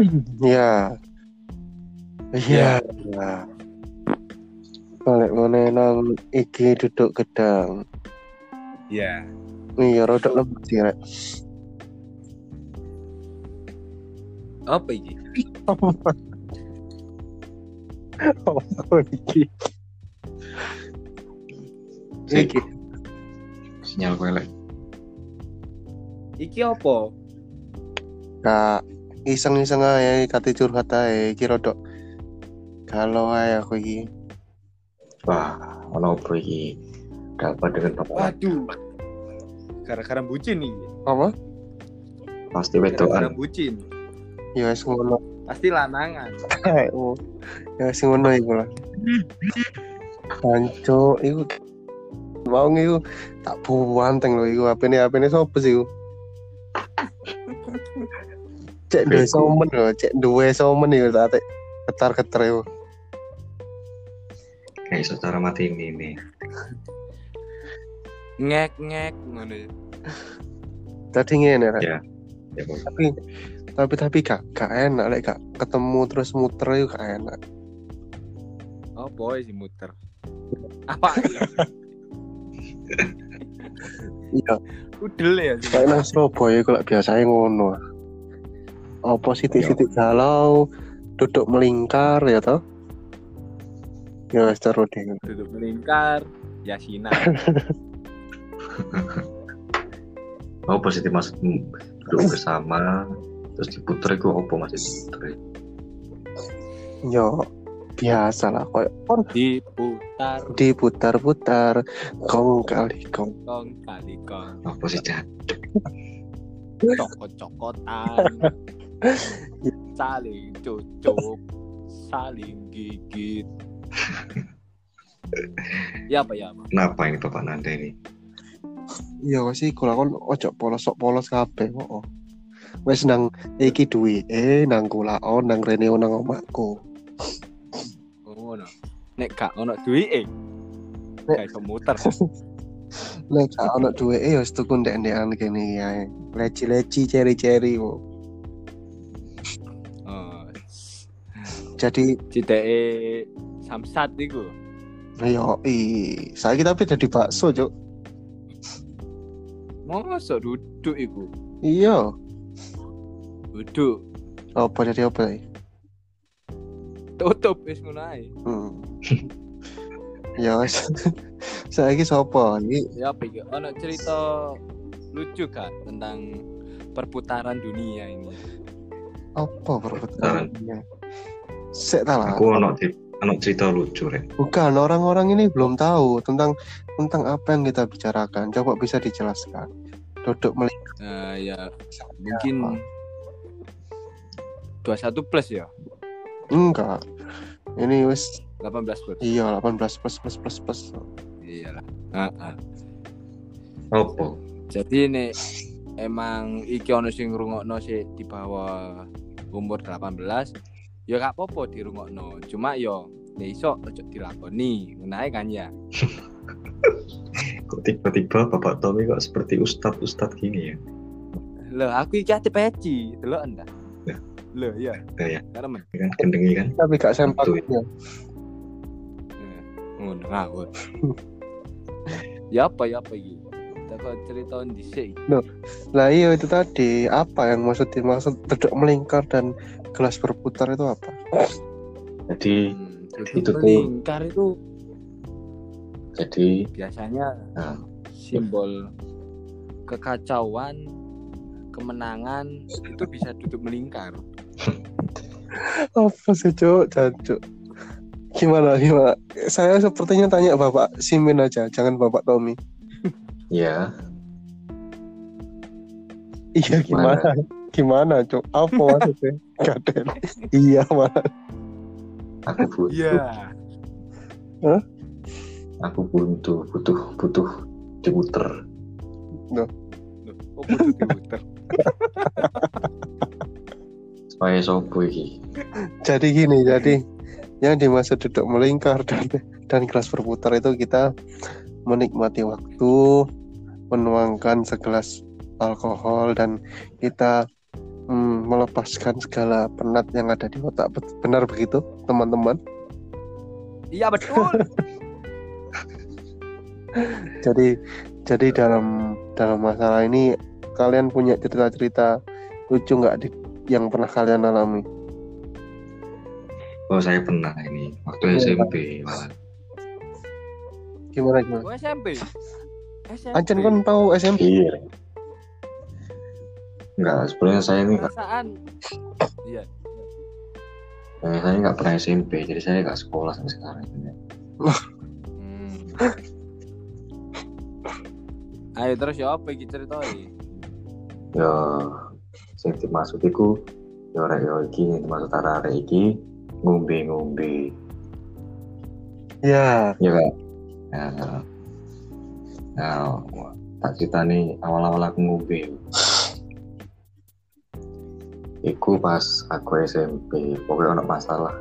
Iya. Iya. Iya. Balik mana nang iki duduk gedang. Ya. Iya, rodok lembut sih, Rek. Apa iki? Apa iki? Iki. sinyal gue. Iki apa? Kak, iseng-iseng aja kate curhat ae iki rodok kalau ae aku iki. Wah, ono bro iki. Ada apa dengan bapak? Waduh. Gara-gara bucin nih. Apa? Pasti Gara-gara wedoan. bucin. Ya wis ngono. Pasti lanangan. Oh. Ya wis ngono iku lah. Kanco, iku mau iku tak buanteng lho iku apene apene sopo sih iku? Cek Beku. somen lho, cek duwe somen iku tak tek ketar-keter iku. Kayak iso cara mati ini nih. Ngek-ngek ngono. Tadi ngene. Ya. Ya. Tapi tapi tapi gak gak enak lek gak ketemu terus muter iku gak enak. Apa sih muter? Apa? Iya, Udel ya. kayak nang Surabaya iku lek biasanya ngono. Apa sithik-sithik galau, duduk melingkar ya toh? Ya wis. Duduk melingkar. Yasinan. Oh, positif maksudmu duduk bersama terus diputer itu apa masih diputer? Yo biasa lah koyo kon Diputar. diputar-putar kong kali kong. Kong kali kong. Apa sih Jan? Cokot-cokotan. Saling cucuk. Saling gigit. ya apa ya apa? Kenapa ini Bapak Nanda ini? Iya sih kalau kon ojo polos sok polos kabeh kok. Wes nang iki duwe eh nang kulaon nang rene nang omakku. Oh, no. Nek gak ono duwike. Nek- Gak iso muter. Lek gak ono duwe eh wis tuku ndek-ndekan kene ya. Leci-leci ceri-ceri kok. Jadi citeke samsat iku. yo i saya tapi jadi bakso, Cuk. Mosok duduk iku. Iya. Duduk. Apa jadi apa? ya? Tutup wis ngono ae. Hmm. ya wis. Saiki sapa? Iki Ya apa iki? Ono cerita lucu kan tentang perputaran dunia ini. apa perputaran? Sek ta lah. Aku ono ono cerita lucu rek. Bukan orang-orang ini belum tahu tentang tentang apa yang kita bicarakan. Coba bisa dijelaskan. Duduk melihat Nah, ya mungkin 21 plus ya. enggak. Ini wis 18 plus. iya 18 plus plus plus plus. Iyalah. Heeh. Apa? Jadi ini emang iki ono sing ngrungokno sih di bawah umur 18 ya gak apa-apa dirungokno cuma yo nek iso ojo dilakoni ae kan ya Kok tiba-tiba Bapak Tommy kok seperti ustadz-ustadz gini ya? lho aku iki ati peci delok endah Ya. lho iya Ya, ya. karemen Ini kan gendengi kan? Tapi gak sempat ya. Eh, ngono ngawur ya apa ya apa kita kok cerita dhisik Lah iya itu tadi apa yang maksud dimaksud duduk melingkar dan gelas berputar itu apa? Jadi, hmm, Itu tuh- melingkar itu jadi biasanya Nah. simbol kekacauan kemenangan itu bisa duduk melingkar Apa sih cuk, jancuk. Gimana gimana? Saya sepertinya tanya Bapak Simin aja, jangan Bapak Tommy. ya Iya gimana? Gimana cuk? Apa maksudnya? Gaden. iya mana? aku butuh, iya aku butuh, butuh, butuh diputer. oh butuh diputer Supaya sopo iki. Jadi gini, jadi yang dimaksud duduk melingkar dan dan gelas berputar itu kita menikmati waktu, menuangkan segelas alkohol dan kita hmm, melepaskan segala penat yang ada di otak. Benar begitu, teman-teman? Iya betul. Jadi jadi dalam dalam masalah ini kalian punya cerita-cerita lucu nggak di yang pernah kalian alami? Oh saya pernah ini waktu Iya, SMP malah. Gimana gimana? Gue SMP. SMP. Ancen kan tahu SMP. Iya. Enggak, sebenarnya saya ini nggak perasaan. Iya. eh, saya nggak pernah SMP, jadi saya nggak sekolah sampai sekarang. Hmm. Ayo terus ya apa iki ceritain? Ya, sing dimaksud iku ya rek yo iki dimaksud arek iki ngombe-ngombe. Ya, Ya kan? Nah, nah, tak cerita nih awal-awal aku ngombe. Iku pas aku SMP, pokoknya ada masalah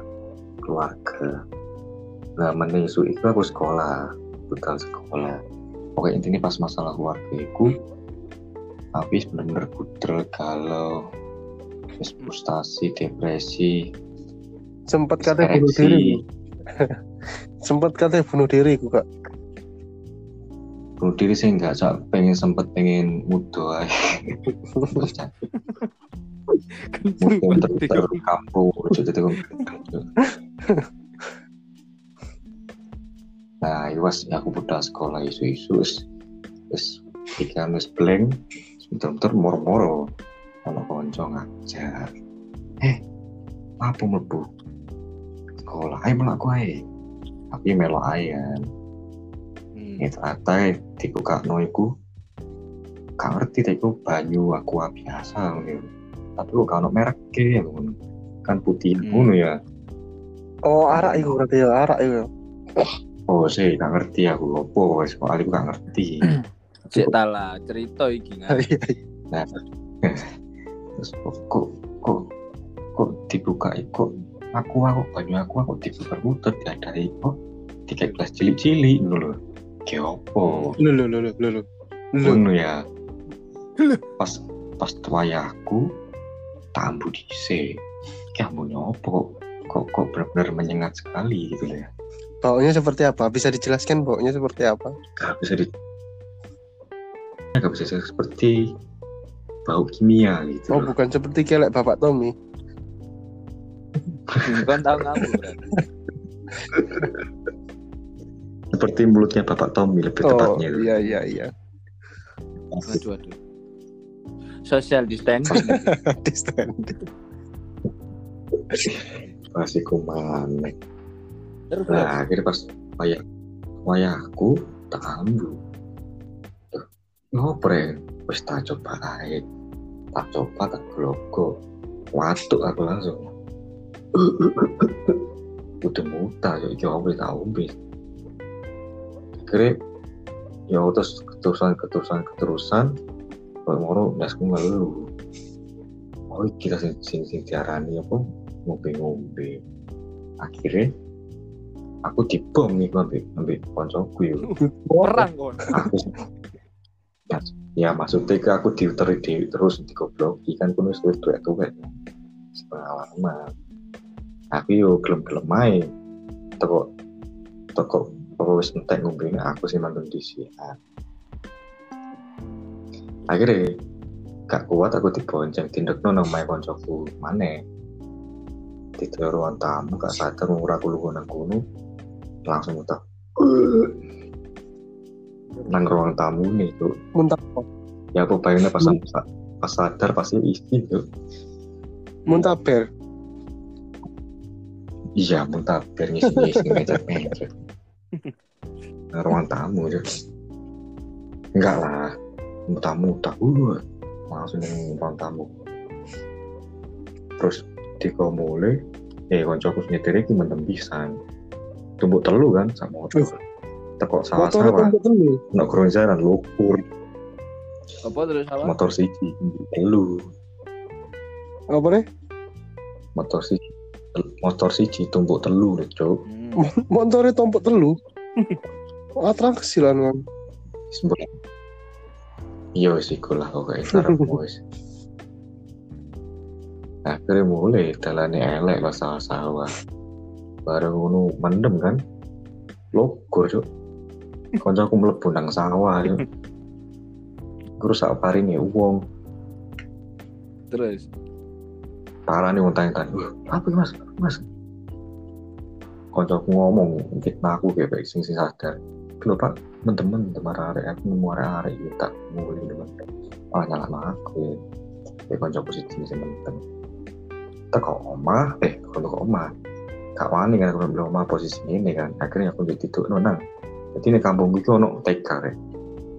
keluarga. Nah, menisu itu aku sekolah, budal sekolah. Pokoknya intinya pas masalah keluarga iku, habis bener-bener terus frustasi, depresi, sempat katanya bunuh diri. sempat katanya bunuh diri kak. bunuh diri sih enggak Cak. pengen sempet pengen mudo aja Terus. Mungkin ter terkampung jadi itu nah iwas aku budal sekolah isu-isu wis. Pikiran wis blank. Sebentar-bentar moro-moro. Ono konco ngajar eh apa mlebu? Sekolah ayo melaku ae. Tapi melo ae kan. Hmm. ya ternyata dibuka no iku. Gak ngerti deh iku banyu aqua biasa ngono tapi kok ono merek ya ngono kan putih Hmm. ngono ya Oh arak itu berarti ya arak itu. oh sih gak ngerti aku opo wis soal iku gak ngerti Cek tala cerita iki kan. Iya, iya. terus kok kok kok, kok dibuka kok aku aku banyu aku aku dibuka muter diadai kok tiga gelas cilik-cilik ngono lho ke opo Lu lu lu lu lu lu. Ya pas pas wayahku tambu dhisik ki ambune opo kok kok benar-benar menyengat sekali gitu loh ya Baunya seperti apa? Bisa dijelaskan baunya seperti apa? gak bisa di gak bisa seperti bau kimia gitu Oh bukan seperti kelek bapak Tommy. Kan tahu kamu berarti. seperti mulutnya bapak Tommy lebih Oh tepatnya iya iya iya. Aduh aduh. Social distancing. Distance. masih kuman Terus? Nah akhirnya pas wayah wayahku tak ambu Tuh, ngoprek wis tak coba ae. Tak coba tak glogo watuk aku langsung. Udah muta yo iki apa tak ombe akhirnya ya terus keterusan keterusan keterusan kalau moro dasku ngeluh oh iki kita sing sing sing diarani apa? Ngombe-ngombe. Akhirnya aku dibom nih ambil ambil koncoku yo perang kon. aku ya, ya maksudnya ke aku diuteri di terus di goblok kan kuno sudah tua tua kan pengalaman tapi yo gelem gelem main toko toko toko wis entek ngombe aku sih mantan di sini akhirnya gak kuat aku dibonceng tindak nang main koncoku. Mana di ruang tamu gak sadar ngurah aku lu nang kono. Langsung utak nang ruang tamu nih tuh Muntah. Ya aku bayangnya pas pas sadar pasti isi tuh muntah ber. iya muntah biar ngisi ngisi meja meja ruang tamu tuh enggak lah tamu tak uh, langsung ruang tamu terus di mulai eh koncoku nyetir iki mentem pisan tumbuk telu kan sama motor tekok Motor sawah-sawah tumpuk telu. nak kurang jalan lukur Apa terus apa? motor siji telu Apa nih? motor siji motor siji tumbuk telu lho cuk Hmm. Motornya tumpuk telu. Atraksi lah kan. Iya wis iku lah kok entar wis. Akhirnya mulai dalane elek pas sawah-sawah bareng ngono mendem kan? Logor cuk. Kancaku mlebu nang sawah cuk. Terus sak paringe wong. Terus. parah nih tanya "Wah, apa mas? Mas? Kancaku ngomong fitnah aku kayak baik sing sing sadar lho pak temen-temen temen arek aku nemu arek ya tak mulai temen. Ah nyala aku ya. Kancaku sih sing temen. Teko omah eh kalau teko omah gak wani kan aku belum omah posisi ini kan. Akhirnya aku jadi tidur nonang jadi ini kampung gue ono TK kan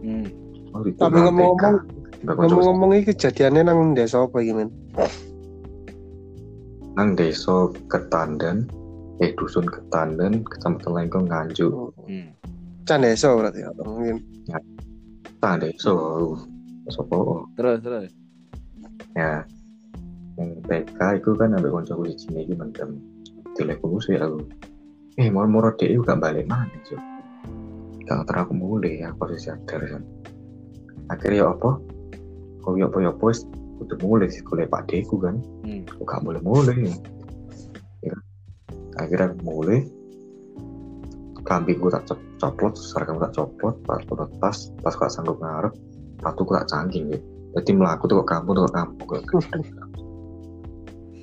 Hmm. Oh, di Tapi ngomong-ngomong- Ngomong-ngomong ini kejadiannya nang desa apa iki, Men? nang desa Ketandan eh dusun Ketandan kecamatan Lengkong Nganjuk. Hmm. Can desa berarti atau mungkin. tak desa sopo. Terus terus. ya. Yang TK itu kan ambil koncoku di sini iki mendem telepon sih aku. Eh mau mau dek gak balik mana sih gak terus aku mulai ya posisi sadar kan akhirnya ya apa? Kau ya apa ya apa wis udah mulai sih kuliah pak deku kan. Hmm. aku gak boleh mulai ya. akhirnya aku mulai kambingku tak cop- coplot seragam tak coplot pas foto tas pas gak sanggup ngarep sepatuku tak cangking gitu jadi melaku tuh kok kampung tuh kok kampung kok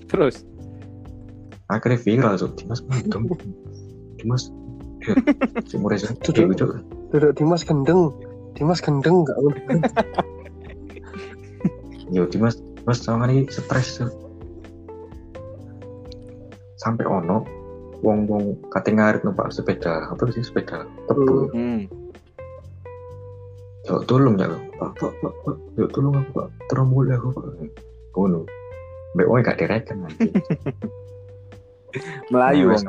Terus. akhirnya viral tuh Dimas mendem Dimas si murid saya Duduk. gitu Duduk Dimas gendeng. Dimas gendeng gak gendeng. yo Dimas Dimas sama ini stres tuh sampai ono wong wong kate ngarit numpak sepeda. Apa sih sepeda? Tebu. Hmm. yo tolong ya pak? Pak pak pak yo tolong aku pak. Terus mulai aku pak. Ngono. Mbak wong gak direken nanti Melayu Nah, wong.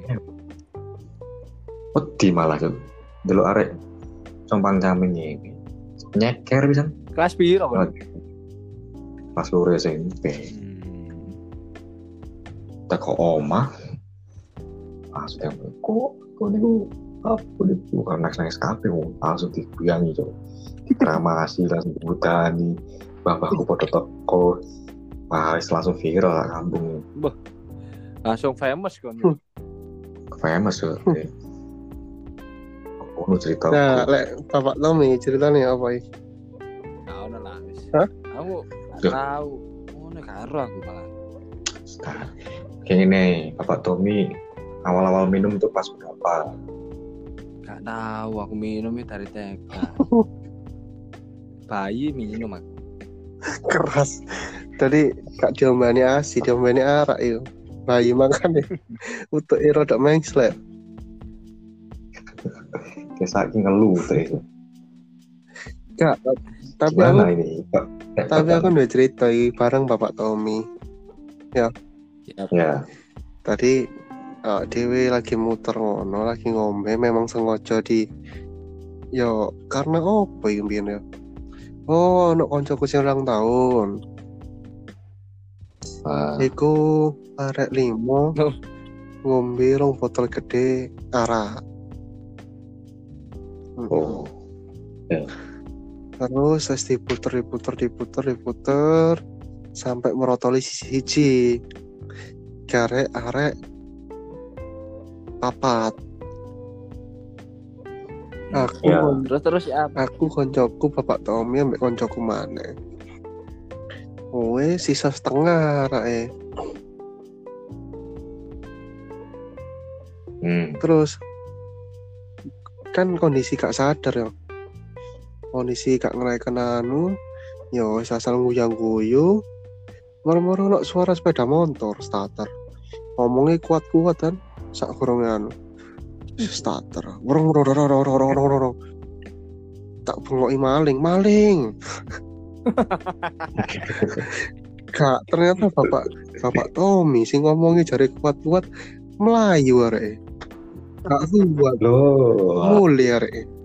Wedi malah tuh dulu arek. Compang camping ini. Nyeker bisa Kelas Oh. kan? pas loro SMP Hmm. teko omah langsung yang kok kok niku apa niku bukan nangis nangis kafe mau langsung dibuyangi cok dikramasi langsung dibutani bapakku podo teko wah wis langsung viral lah kampung Langsung famous kan. Famous tuh Ono cerita Nah, lek Bapak Tommy ceritanya apa iki? Nah, ono lah wis. Hah? Aku tahu. Ngono karo aku malah. Nah, kayak gini Bapak Tommy awal-awal minum tuh pas berapa Gak tahu aku minum itu dari TK. Bayi minum aku. Keras. Tadi gak diombani asi, diombani arak itu. Bayi makan ya. Untuk iro dak mengslet. kayak saking ngeluh tuh itu Gak, tapi aku ini tapi aku udah cerita iki bareng Bapak Tommy. Ya. ya Tadi uh, Dewi lagi muter ngono, lagi ngombe, memang sengaja di Yo, karena apa iki mbiyen ya? Oh, ono koncoku sing ulang tahun. ah, Iku arek limo Oh. ngombe rong botol gede arak. Mm-mm. oh Terus wis diputer diputer diputer diputer sampai merotoli sisi siji. Garek arek papat. Aku Ya. kon- Terus terus ya aku koncoku bapak Tommy ambek koncoku mana. Wes sisa setengah arake. hmm. Terus kan kondisi gak sadar ya. Kondisi gak ngerayakan anu, ya wis asal guyang-guyu. Moro-moro ono suara sepeda motor starter. Ngomongnya kuat-kuat kan, sak kurang anu. Starter. Worong worong worong worong worong worong worong. Tak bengoki maling, maling. Gak, ternyata bapak bapak Tommy sing ngomongnya jari kuat-kuat Melayu arek. Gak kuat loh mulai arek.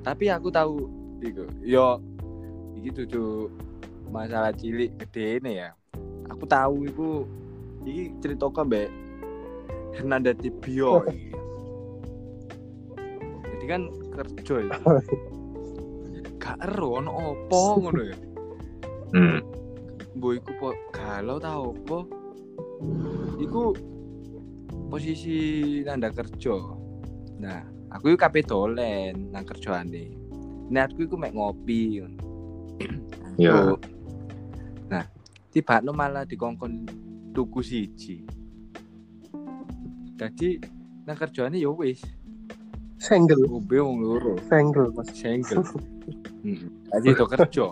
tapi aku tahu iku yo iki tuh masalah cilik gede ini ya aku tahu iku iki cerita mbak Hernanda Tibio iki. jadi kan kerja ya gak ero ono opo ngono ya? Hmm. mbok iku po galau tau apa iku posisi nanda kerja. Nah aku iku kabeh dolen nang kerjaane. Niatku iku mek ngopi. Ngono Ya. Nah tiba malah dikongkon tuku siji jadi nang kerjaane ya wis Senggel, ngombe wong loro senggel mas. senggel Heeh. Jadi itu kerja.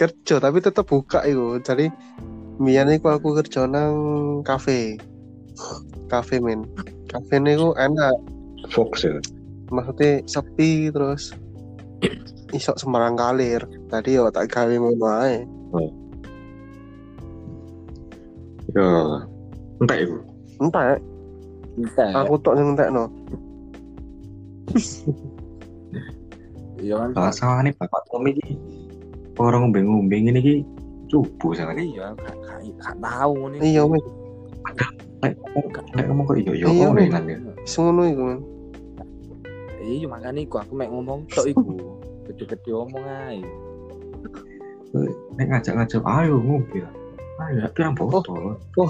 Kerja tapi tetep buka itu. Jadi Mian iku aku kerja nang kafe. Kafe men. Kafe niku enak. Fox ya. Maksudnya sepi terus isok sembarang kalir. Tadi yo tak gawe ngono ae. Ya. Entah itu. Entah, Entah. aku tok sing entekno. Iya kan. Masalah nih Bapak Tommy ini orang ngombe-ngombe ini ki cupu sangat nih. Iya, gak tahu ngene. Iya men, Nek ngomong kok iya iya Iya, kok Win. kan ya. wis ngono iku men. Iya, makane iku aku mek ngomong tok iku. Gede-gede omong ae. Nek ngajak-ngajak ayo ngombe. Ayo pirang botol. Oh,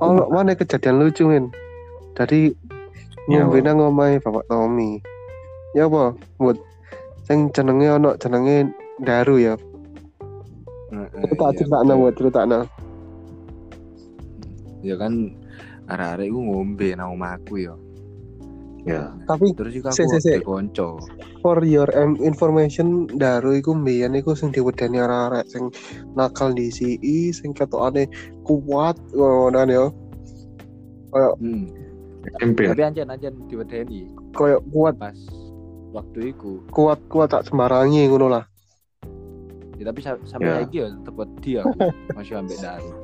kalau mana kejadian lucu men. Tadi Ya, ngombe apa? nang omahe Bapak Tommy. Ya apa? Buat sing jenenge ono jenenge Daru ya. Heeh. Tak iya, critakno betul. buat critakno. Ya kan arek-arek iku ngombe nang omahku ya. Ya. Tapi Terus Si, aku si, konco. for your em- information Daru iku mbiyen iku sing diwedeni arek-arek sing nakal di CI sing ketokane kuat ngono kan ya. Hmm. SMP. Tapi anjen anjen diwedeni Kayak kuat pas waktu iku. kuat kuat tak sembarangi ngono lah. Ya, tapi sa- sampai Ya. lagi ya tetep wedi aku masih ambek daru.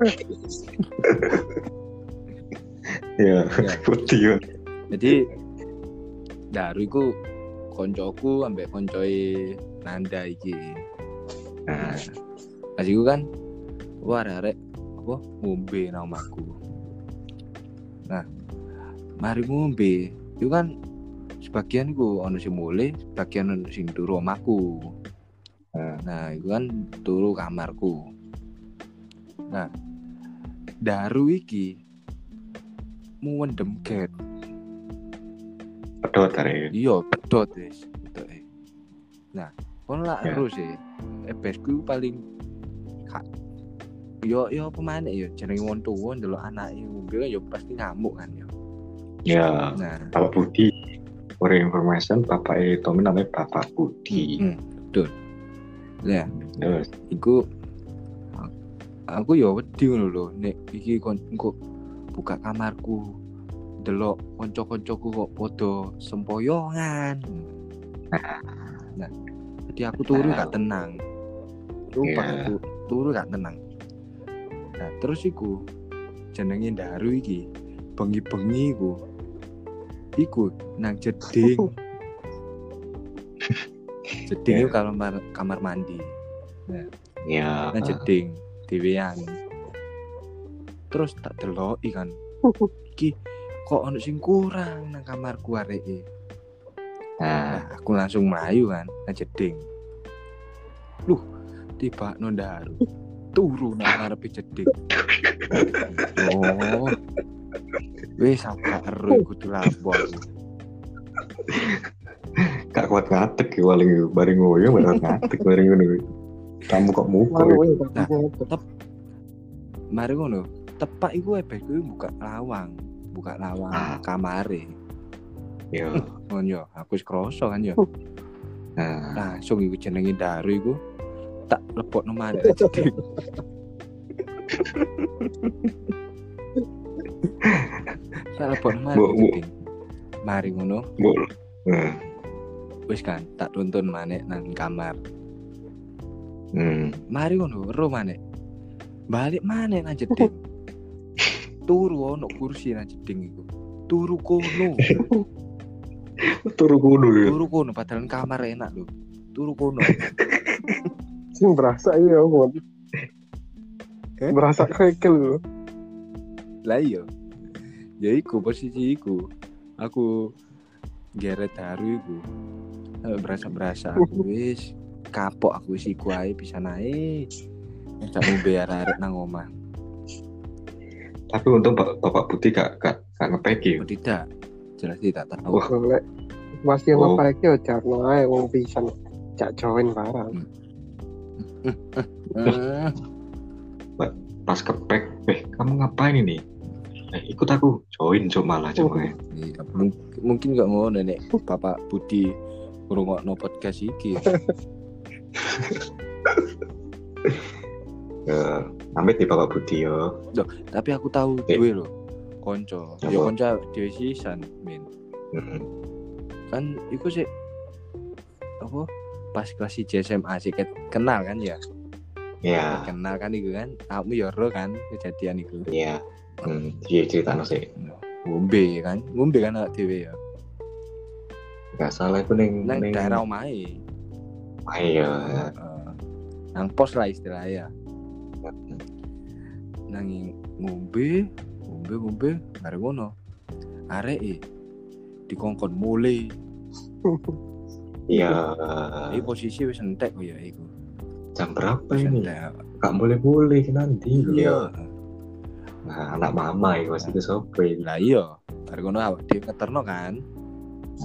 Ya. Ya. Putih ya. Jadi daru iku koncoku ambek koncoe Nanda iki. Nah, Pas iku kan wah arek apa ngombe nang omahku. Nah, mari ngombe, itu kan sebagian iku ono sing mulai, sebagian ono sing turu omahku. Hmm. Nah, itu kan turu kamarku. Nah, daru iki muwendem get. pedot hari. Iya, pedot wis. Eh. Nah, kon lah Ya. terus sih. Ebesku paling kak yo yo pemain yo jenenge wong tuwa ndelok anake ngombe yo pasti ngamuk kan. Ya. Nah, Bapak Budi. For information, Bapak E Tommy namanya Bapak Budi. hmm, betul. Nah, Terus, iku aku yo wedi ngono lho nek iki kon engko buka kamarku delok kanca-kancaku kok padha sempoyongan. Nah, jadi aku turu gak tenang. Sumpah Iya. aku turu gak tenang. Nah, terus iku jenenge Daru iki bengi-bengi iku iku nang jeding. jeding Iya. itu kamar kamar mandi. ya. Nang jeding dhewean. Terus tak deloki kan. Iki kok ono sing kurang nang kamarku areke. Nah, Nah, aku langsung melayu kan, nang jeding. Luh, tiba nondaru. Turu nang ngarepe jeding. Oh. Wis apa ero kudu lapo aku. gak kuat ngatek ya paling bareng ngoyo bareng ngatek bareng ngono. Kamu kok ya, Nah. tapi Mari ngono, tepak iku ebesku iku buka lawang, buka lawang Ah. kamare. Ya. Ngono yo, aku wis krasa kan yo. Nah, Langsung iku jenenge Daru iku tak lebokno maneh bu. jeding. Mari ngono. Nah, wis kan tak tuntun maneh nang kamar. hmm. Mari ngono, ro maneh. Balik maneh nang jeding. Turu ono kursi nang jeding iku. Turu kono. Turu kudu ya. turu kono padahal kamar enak lho turu kono sing berasa iya mon. Eh? Berasa kekel lho. Lah iya ya iku posisi iku aku geret haru iku berasa berasa aku wis kapok aku wis iku ae bisa naik ngajak ngombe arek-arek nang omah. Tapi untung Bapak, Bapak Budi gak gak, gak ngepeki. Oh tidak, jelas tidak tahu. Wah. Masih Oh. yo jarno ae wong pisan jak join barang. Hmm. Pas kepek, eh kamu ngapain ini? Eh, ikut aku, join cok malah eh. Iya, mung- mungkin gak ngono nek Bapak Budi ngrungokno podcast iki. Ya, amit di Bapak Budi yo. Tapi aku tahu Eh. duwe lho konco. Ya konco dhewe sisan, men. Mm-mm. Kan iku sih apa? Pas kelas 1 SMA sih kenal kan ya. Ya, Kenal kan iku kan. Kamu ya ro kan kejadian iku. ya. Hmm, iya cerita sih. Ngombe kan. Ngombe kan awak dhewe ya. Gak salah itu neng Nang neng. daerah omahe. Ayo. Heeh. Nang pos lah istilahnya. Nang ngombe, ngombe, ngombe, bareng ngono. Areke dikongkon mulai. Iya. Iki posisi wis entek ya iku. Jam berapa ini? Gak boleh boleh nanti. Iya. Nah, anak mama itu pasti itu sopo ini. Lah iya, bareng ngono awak dhewe ngeterno kan.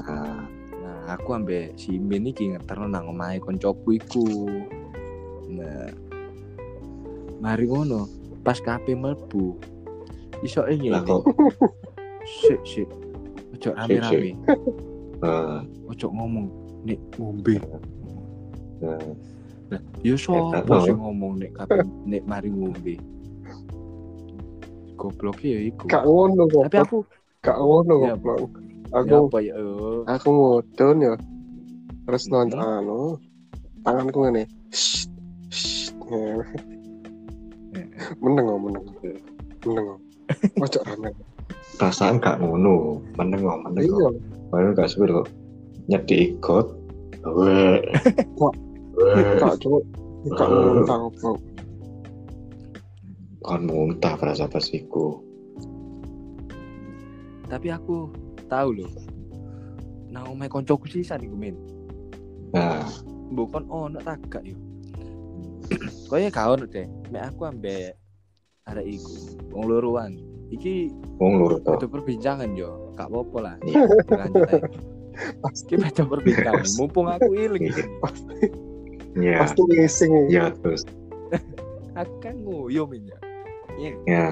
Nah, Nah, aku ambek si Min iki ngeterno nang omahe koncoku iku. Nah, mari ngono, pas kape mlebu. Iso e lah ngene. kok. Sik, sik. Ojo rame-rame. eh, Ojo ngomong nek ngombe. eh, Lah, ya Hebat sapa loh. sing ngomong nek kape nek mari ngombe. Goblok ya iku. Gak ngono kok. Tapi aku gak ngono Ya, kok. ya Aku apa ya eh. aku mudun ya. Terus Mhm. nonton anu tanganku ngene. Ngene. Meneng meneng. Meneng kok. Ojo rame. perasaan gak ngono. Meneng kok, meneng Iya. Baru gak sebut kok. Nyedi ikut. Weh. Wah. Gak cuma gak muntah Kan muntah perasaan pasiku. Tapi aku tahu loh. Nang omahe koncoku sisan iku men. Nah, Bukan ono tak gak yo. Kaya gak ono deh. Mek aku ambek arek iku. Wong loroan. Iki wong lur to. itu perbincangan yo. Gak apa-apa lah. Iya. Lanjut aja. Pasti Kita baca perbincangan. Mumpung aku iling. Iya. Ya, pasti ngising. ya terus. Aku kan nguyo men ya. Iya. Ya,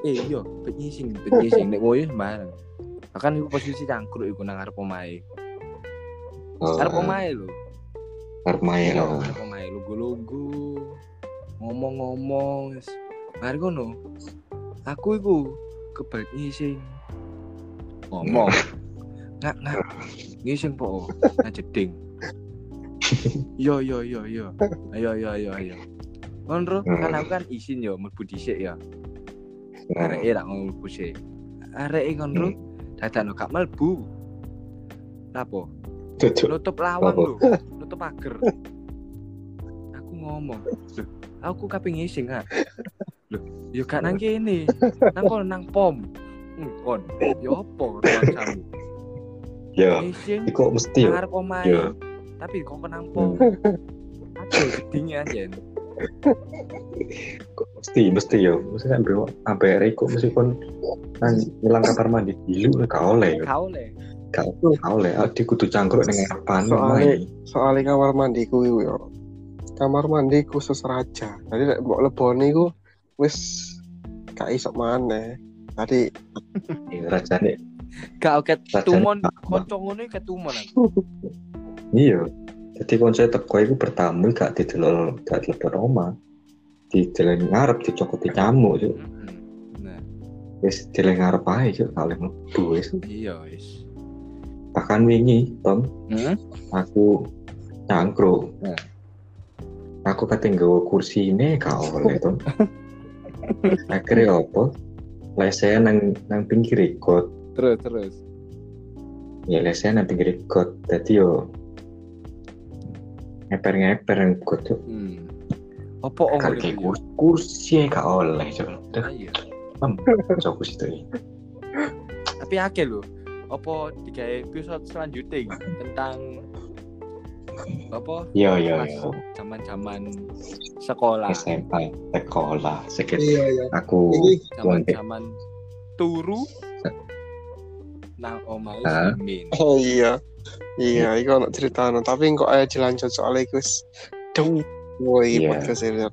Eh iya, bet nyising, bet nyising nek nguyo sembarang. Akan iku posisi cangkruk iku nang arep omahe. oh, Arep omahe lho. arep main Iya, oh. arep omahe lugu-lugu. Ngomong-ngomong. Mari ngono. Aku iku kebelet nyising. Ngomong. Ngak ngak. Ngising po. Ngajeding. Yo yo yo yo. Ayo ayo ayo ayo. Ngono Ro, kan aku kan isin yo mlebu dhisik ya. Areke rak ngono mlebu sik. Areke ngono Ro, dadakno gak mlebu. Lapo? Cocok. Nutup lawang lho, nutup pager. Aku ngomong, "Loh, aku kaping ngising ah." Loh, yo gak nang kene. Nang kono nang pom. Hmm, kon. Yo opo? Ya, Ngising iku mesti nang arep omahe. Ya. Tapi kok nang pom. Aduh, gedingnya anjen. Kok mesti mesti ya. Mesti kan bawa sampai reko mesti kon nang nyelang kamar mandi dulu gak oleh. Kau le. Gak oleh. Adi kudu cangkruk ning ngarepan Soalnya-. Soalnya kamar mandiku iku yo. Kamar mandi khusus raja. Jadi lek mbok leboni iku wis gak iso maneh. Tadi Ya, Rajane Gak ket Rajane tumon tak- kanca ngono iki ketumon aku. Iya. Jadi konsep teko iku bertamu gak didelok gak telepon oma. Di jalan ngarep dicokoti nyamuk cuk. Mm-mm. Nah, Wis jalan ngarep ae cuk kali mlebu wis. iya wis. Bahkan wingi, Tom, Heeh. aku cangkruk. Hmm. Aku kate nggawa kursi ini gak oleh Tom. Akhirnya apa? Lesehan nang nang pinggir got. Terus terus. Ya lesehan nang pinggir got. Dadi yo ngeper-ngeper nang got cuk. Hmm. Apa om kursi, kursi gak oleh cuk. Duh, Ah, Iya. Coba situ ini. Tapi akeh lho. Apa digawe episode selanjutnya tentang apa Iya iya pas iya. zaman-zaman sekolah SMA sekolah Iya iya. aku Ini zaman-zaman turu nang omahe? Simin. oh iya. Iya, iku ono cerita tapi kok aja dilanjut soalnya iku wis dong. Woi, Iya. podcast ini.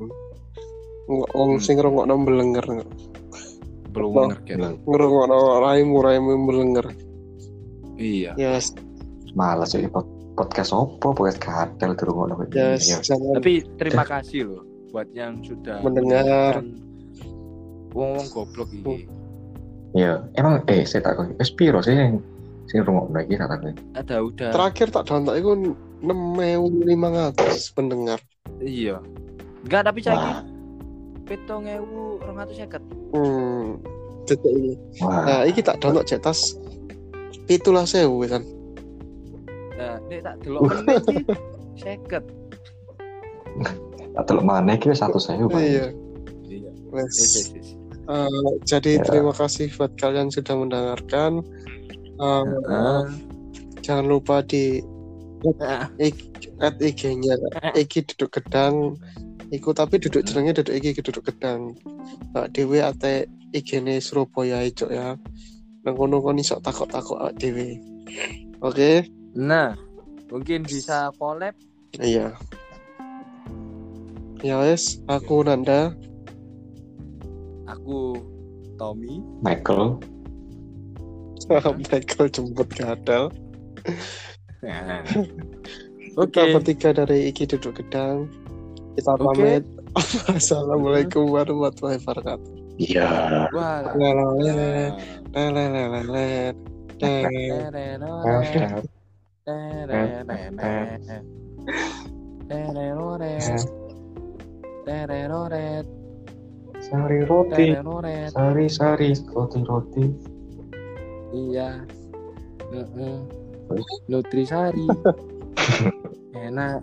Wong Hmm. sing ngrungokno mbelenger, belum Apa? ngerti ngrungokno raimu raimu mbelenger. iya Yes, malas ya pod- podcast opo podcast kadal nopo yes, ya jangan tapi terima kasih loh buat yang sudah Mendengar. wong wong goblok ini ya emang eh saya tak kok wis piro sih yang sing rumah lagi tak tahu ada udah terakhir tak download iku 6500 pendengar. iya enggak tapi saya wah petong ewu rong atus seket Hmm. Detik ini. wah Nah, iki tak download cetas pitulah sewu kan. nah nek tak delok menit iki seket tak teluk mana iki wis satu saya Iya. iya Wes. Eh, jadi Ya. terima kasih buat kalian sudah mendengarkan. Eh, Ah. jangan lupa di ik- add IG-nya Iki duduk gedang. Iku tapi duduk jenengnya duduk iki duduk gedang. Pak Dewi ate IG-ne Surabaya ijo ya. Nang kono kon iso takok-takok awak dhewe. Oke? nah mungkin bisa collab Iya. Ya wes, aku Nanda. Aku Tommy Michael Michael jemput gadal. Nah. Oke. Oke. Kita bertiga dari Iki Duduk Gedang. Kita pamit. Assalamualaikum warahmatullahi wabarakatuh. iya. Sari roti sari sari roti roti Iya. Heeh. Nutrisari. Enak.